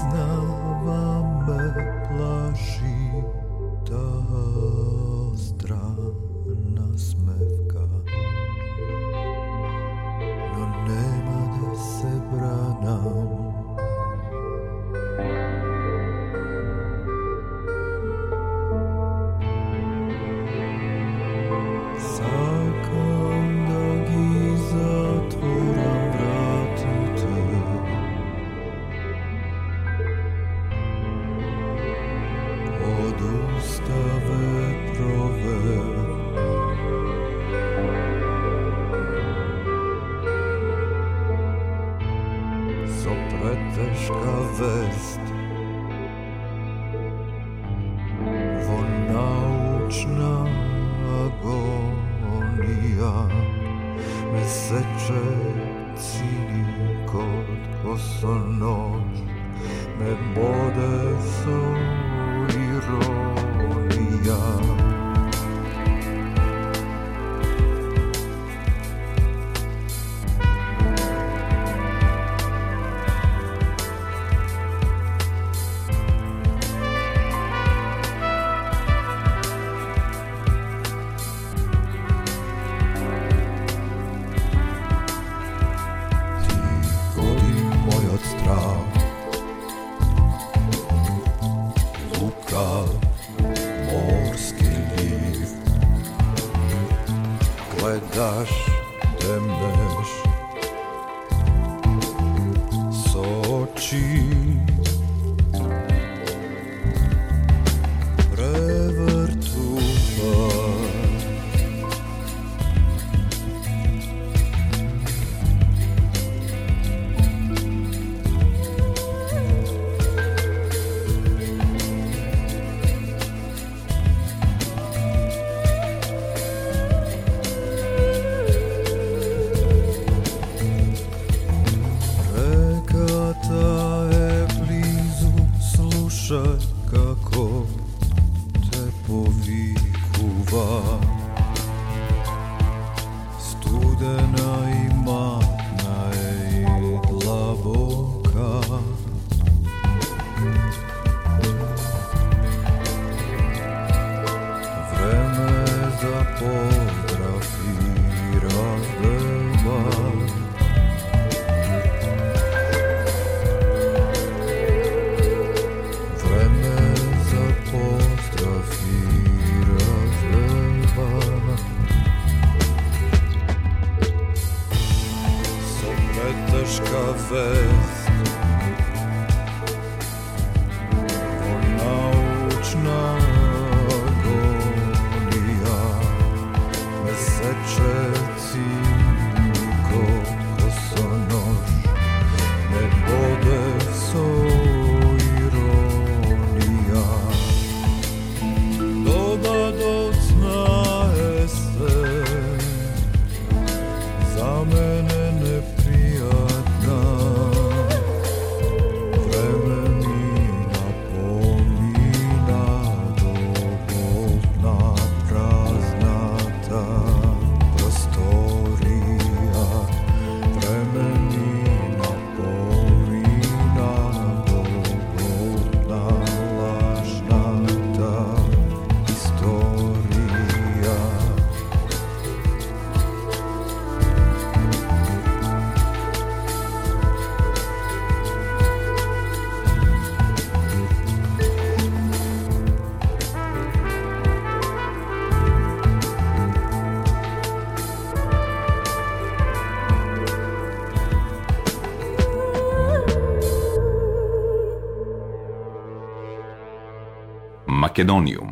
No. ja me seče cini kod osonog me bode sol Македониум.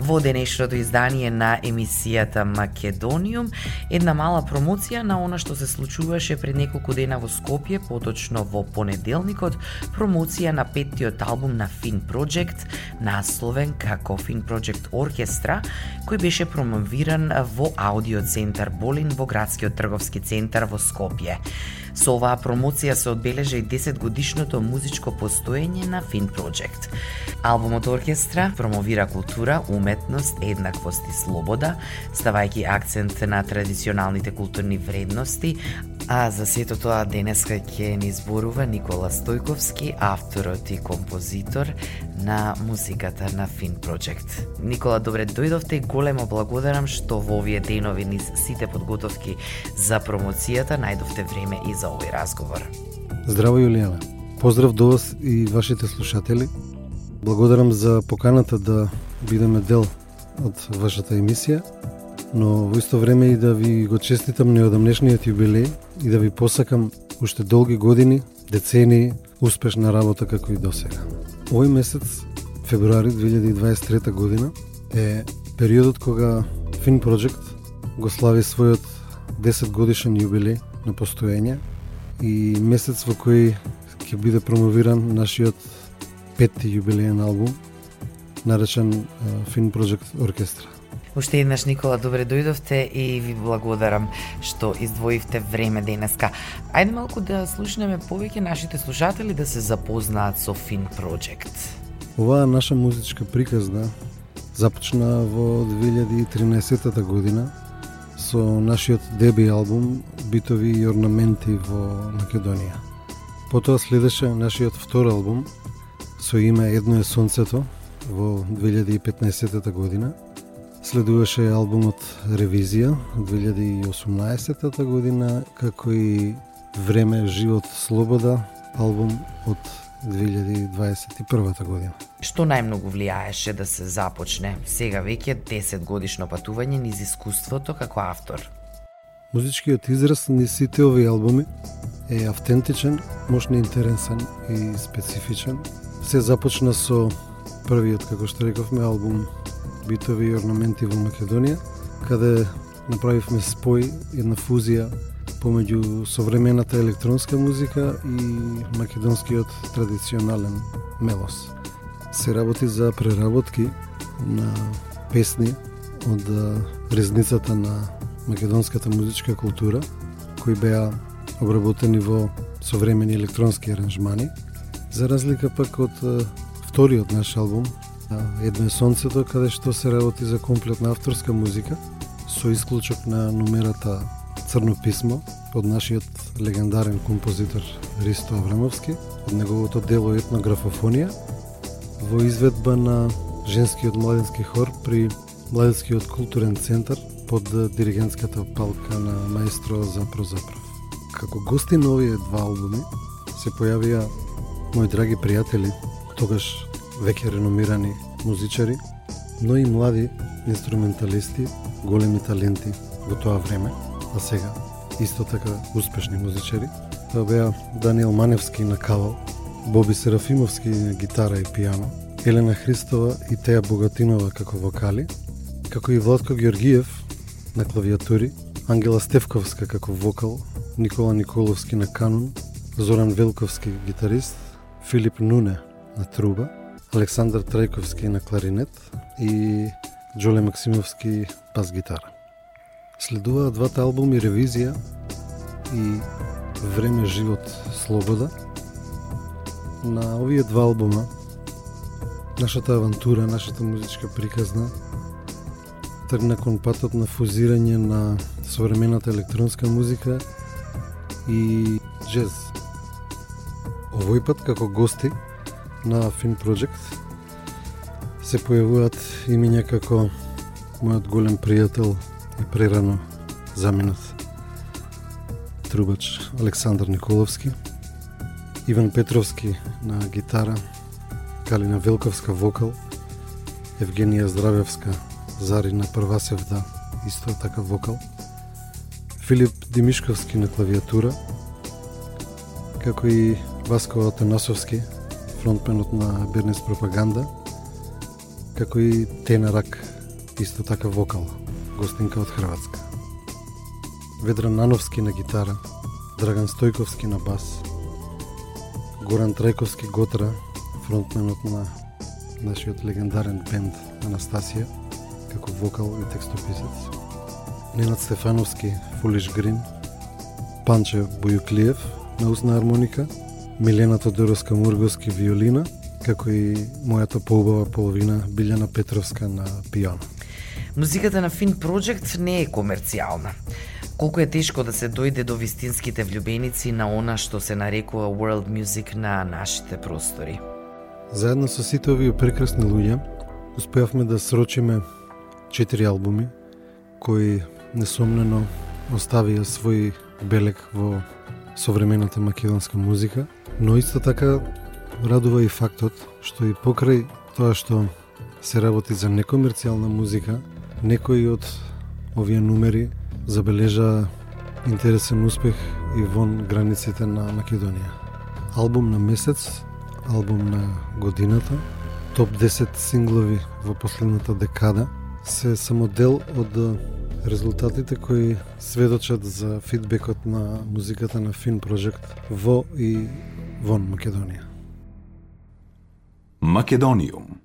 во денешното издание на емисијата Македониум, една мала промоција на она што се случуваше пред неколку дена во Скопје, поточно во понеделникот, промоција на петтиот албум на Fin Project, насловен како Fin Project Оркестра, кој беше промовиран во аудио центар Болин во градскиот трговски центар во Скопје. Со оваа промоција се одбележа и 10 годишното музичко постоење на Fin Project. Албумот Оркестра промовира култура, уметност, еднаквост и слобода, ставајќи акцент на традиционалните културни вредности, а за сето тоа денеска ќе ни зборува Никола Стојковски, авторот и композитор на музиката на Fin Project. Никола, добре дојдовте и големо благодарам што во овие денови низ сите подготовки за промоцијата најдовте време и за овој разговор. Здраво, Јулијана. Поздрав до вас и вашите слушатели. Благодарам за поканата да бидеме дел од вашата емисија, но во исто време и да ви го честитам неодамнешниот јубилеј и да ви посакам уште долги години, децени, успешна работа како и досега. Овој месец, февруари 2023 година, е периодот кога Fin Project го слави својот 10 годишен јубилеј на постоење и месец во кој ќе биде промовиран нашиот петти јубилеен албум, наречен Fin Project Оркестра. Уште еднаш, Никола, добре дојдовте и ви благодарам што издвоивте време денеска. Ајде малку да слушнеме повеќе нашите слушатели да се запознаат со Fin Project. Оваа наша музичка приказна започна во 2013 година со нашиот деби албум Битови и орнаменти во Македонија. Потоа следеше нашиот втор албум со име Едно е сонцето во 2015 година. Следуваше албумот Ревизија 2018 година, како и Време, живот, слобода, албум од 2021 година. Што најмногу влијаеше да се започне сега веќе 10 годишно патување низ искуството како автор? Музичкиот израз ни сите овие албуми е автентичен, можно интересен и специфичен. Се започна со првиот, како што рековме, албум Битови и орнаменти во Македонија, каде направивме спој, една фузија помеѓу современата електронска музика и македонскиот традиционален мелос. Се работи за преработки на песни од резницата на македонската музичка култура, кои беа обработени во современи електронски аранжмани, за разлика пак од вториот наш албум, Да, едно е сонцето, каде што се работи за комплетна авторска музика, со исклучок на номерата Црно писмо од нашиот легендарен композитор Ристо Аврамовски, од неговото дело етнографофонија, во изведба на женскиот младенски хор при Младенскиот културен центар под диригентската палка на маестро Запро Запров. Како гости на овие два албуми се појавија мои драги пријатели, тогаш веќе реномирани музичари, но и млади инструменталисти, големи таленти во тоа време – а сега исто така успешни музичари. Тоа беа Даниел Маневски на кавал, Боби Серафимовски на гитара и пијано, Елена Христова и Теја Богатинова како вокали, како и Владко Георгиев на клавиатури, Ангела Стевковска како вокал, Никола Николовски на канун, Зоран Велковски гитарист, Филип Нуне на труба, Александар Трајковски на кларинет и Джоле Максимовски бас гитара. Следуваат двата албуми Ревизија и Време, живот, слобода. На овие два албума нашата авантура, нашата музичка приказна тргна кон патот на фузирање на современата електронска музика и джез. Овој пат како гости на Film Project. Се појавуваат имиња како мојот голем пријател и прерано заминат трубач Александар Николовски, Иван Петровски на гитара, Калина Велковска вокал, Евгенија Здравевска Зарина Првасевда исто така вокал, Филип Димишковски на клавиатура, како и Васко Атанасовски, фронтменот на Бернес Пропаганда, како и Тена Рак, исто така вокал, гостинка од Хрватска. Ведран Нановски на гитара, Драган Стојковски на бас, Горан Трајковски Готра, фронтменот на нашиот легендарен бенд Анастасија, како вокал и текстописец. Ненад Стефановски, Фулиш Грин, Панче Бојуклиев на устна армоника, Милена Тодоровска Мурговски виолина, како и мојата поубава половина Билјана Петровска на пиано. Музиката на Fin Project не е комерцијална. Колку е тешко да се дојде до вистинските влюбеници на она што се нарекува world music на нашите простори. Заедно со сите овие прекрасни луѓе, успеавме да срочиме четири албуми кои несомнено оставија свој белег во современата македонска музика, но исто така радува и фактот што и покрај тоа што се работи за некомерцијална музика, некои од овие нумери забележа интересен успех и вон границите на Македонија. Албум на месец, албум на годината, топ 10 синглови во последната декада се само дел од резултатите кои сведочат за фидбекот на музиката на Fin Project во и вон Македонија. Македониум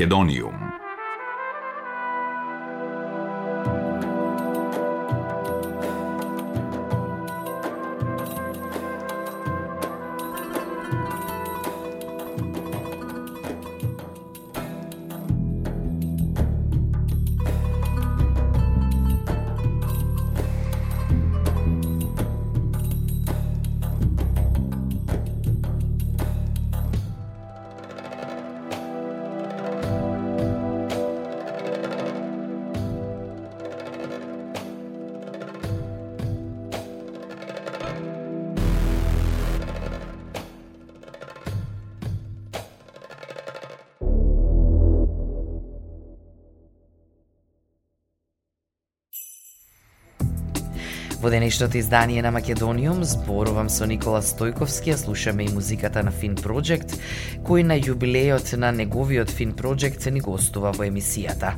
Македониум. Во денешното издание на Македониум зборувам со Никола Стојковски, а слушаме и музиката на Фин Project, кој на јубилејот на неговиот Фин Project се ни гостува во емисијата.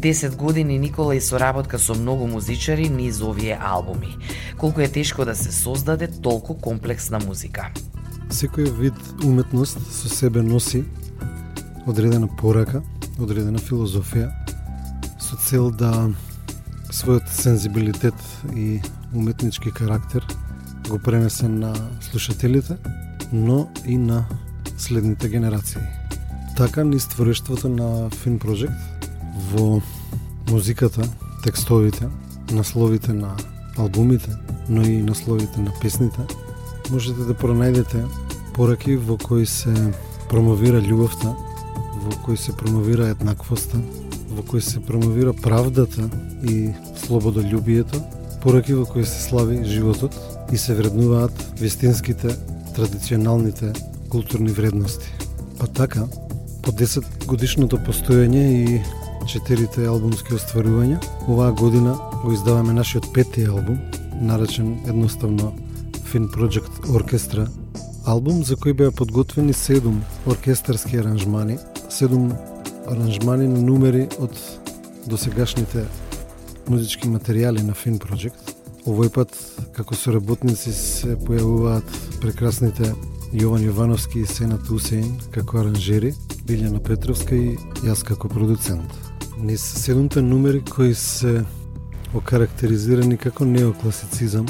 10 години Никола и соработка со многу музичари низ овие албуми. Колку е тешко да се создаде толку комплексна музика. Секој вид уметност со себе носи одредена порака, одредена филозофија, со цел да својот сензибилитет и уметнички карактер го пренесе на слушателите, но и на следните генерации. Така ни створештвото на Film Project во музиката, текстовите, насловите на албумите, но и насловите на песните, можете да пронајдете пораки во кои се промовира љубовта, во кои се промовира еднаквоста, во кој се промовира правдата и слободолюбието, пораки во кои се слави животот и се вреднуваат вистинските, традиционалните културни вредности. Па така, по 10 годишното постоење и четирите албумски остварувања, оваа година го издаваме нашиот пети албум, наречен едноставно Fin Project Оркестра, албум за кој беа подготвени 7 оркестарски аранжмани, 7 аранжмани на нумери од досегашните музички материјали на Fin Project. Овој пат, како соработници, се појавуваат прекрасните Јован Јовановски и Сенат Усеин како аранжери, Билјана Петровска и јас како продуцент. Низ седумте нумери кои се окарактеризирани како неокласицизам,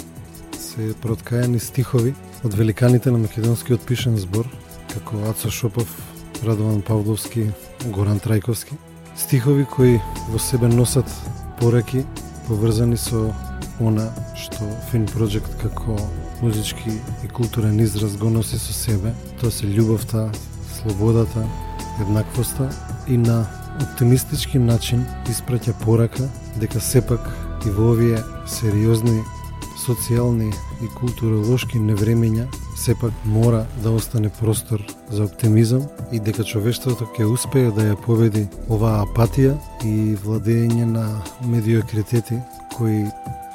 се проткајани стихови од великаните на македонскиот пишен збор, како Ацо Шопов, Радован Павловски, Горан Трајковски. Стихови кои во себе носат пораки поврзани со она што Film Project како музички и културен израз го носи со себе. Тоа се љубовта, слободата, еднаквоста и на оптимистички начин испраќа порака дека сепак и во овие сериозни социјални и културолошки невремења сепак мора да остане простор за оптимизам и дека човештвото ќе успее да ја победи оваа апатија и владење на медиокритети кои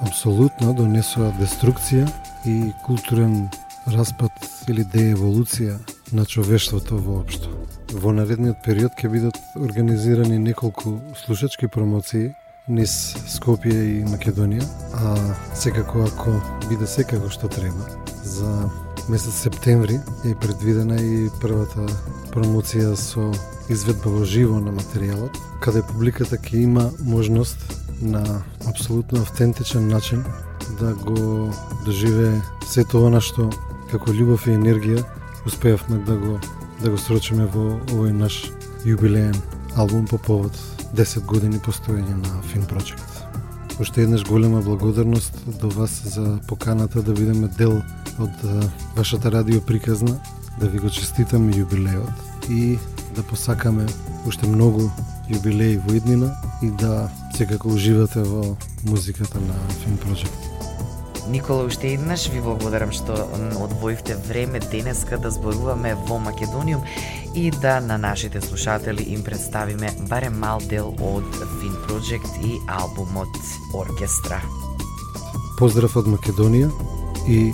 абсолютно донесува деструкција и културен распад или дееволуција на човештвото воопшто. Во наредниот период ќе бидат организирани неколку слушачки промоции низ Скопје и Македонија, а секако ако биде секако што треба, за месец септември е предвидена и првата промоција со изведба во живо на материјалот, каде публиката ќе има можност на апсолутно автентичен начин да го доживее сето она што како љубов и енергија успеавме да го да го срочиме во овој наш јубилеен албум по повод 10 години постоење на Фин Project. Уште еднаш голема благодарност до вас за поканата да бидеме дел од вашата радио приказна, да ви го честитаме јубилеот и да посакаме уште многу јубилеи во иднина и да секако уживате во музиката на Film Project. Никола, уште еднаш ви благодарам што одвоивте време денеска да зборуваме во Македониум и да на нашите слушатели им представиме барем мал дел од Fin Project и албумот Оркестра. Поздрав од Македонија и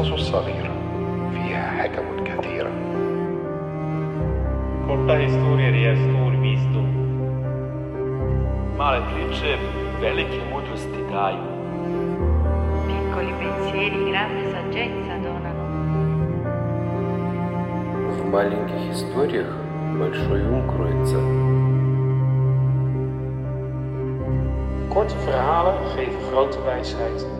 القصص الصغيرة فيها حكم كثيرة Korta historijer je stor visdom. Male priče velike mudrosti daju. Piccoli pensieri grande saggezza donano. В маленьких историях большой ум кроется. Korte verhalen geven grote wijsheid.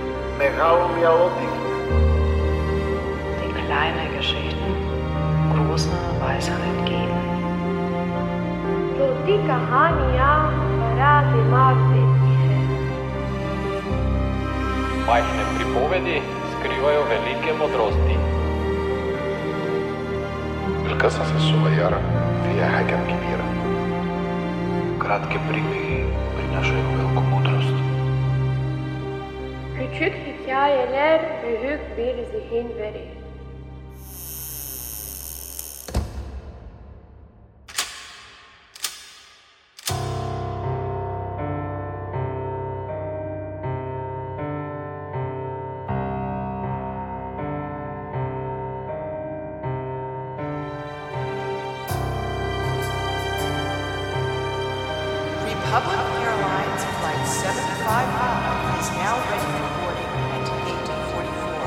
Μεγάλη αότη. Die kleine geschehen, große Weisheit entgehen. So die Kahania, verrate Martin. Majhne pripovedi skrivajo velike modrosti. القصص الصغيرة فيها حكم كبيرة. Kratke pripovedi prinašajo veliko moč. Küçük hikayeler büyük bir zihin verir. Republic Airlines Flight 755 now ready for boarding at 844.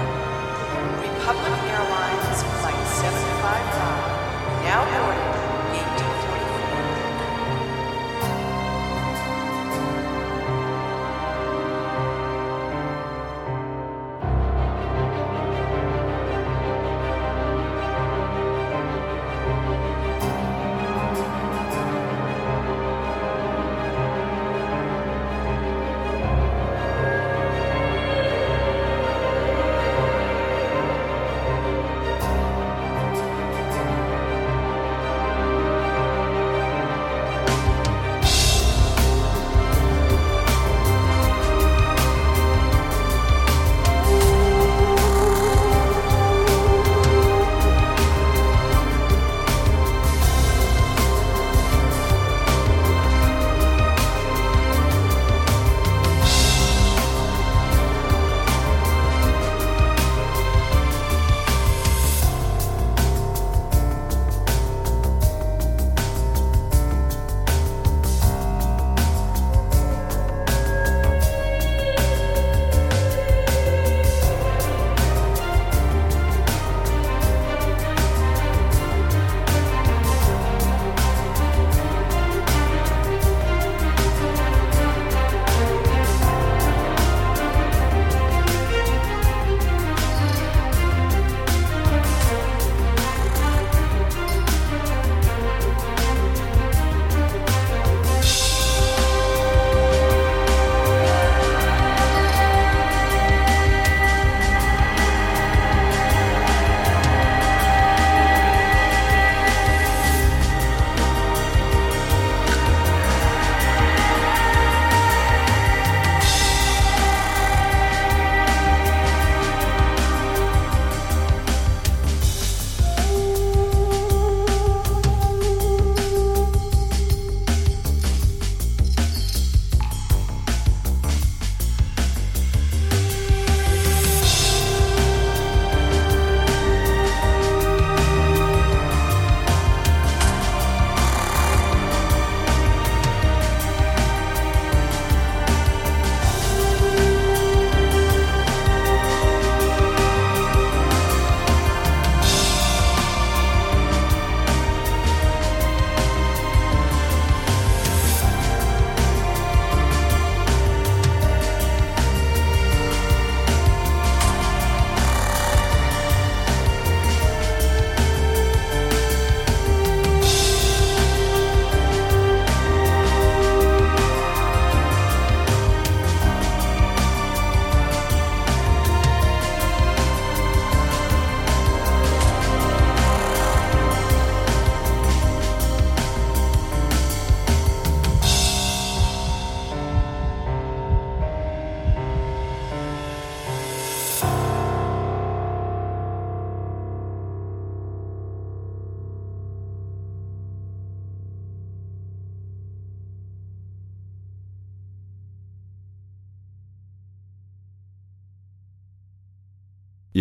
Republic Airlines Flight 755 now boarding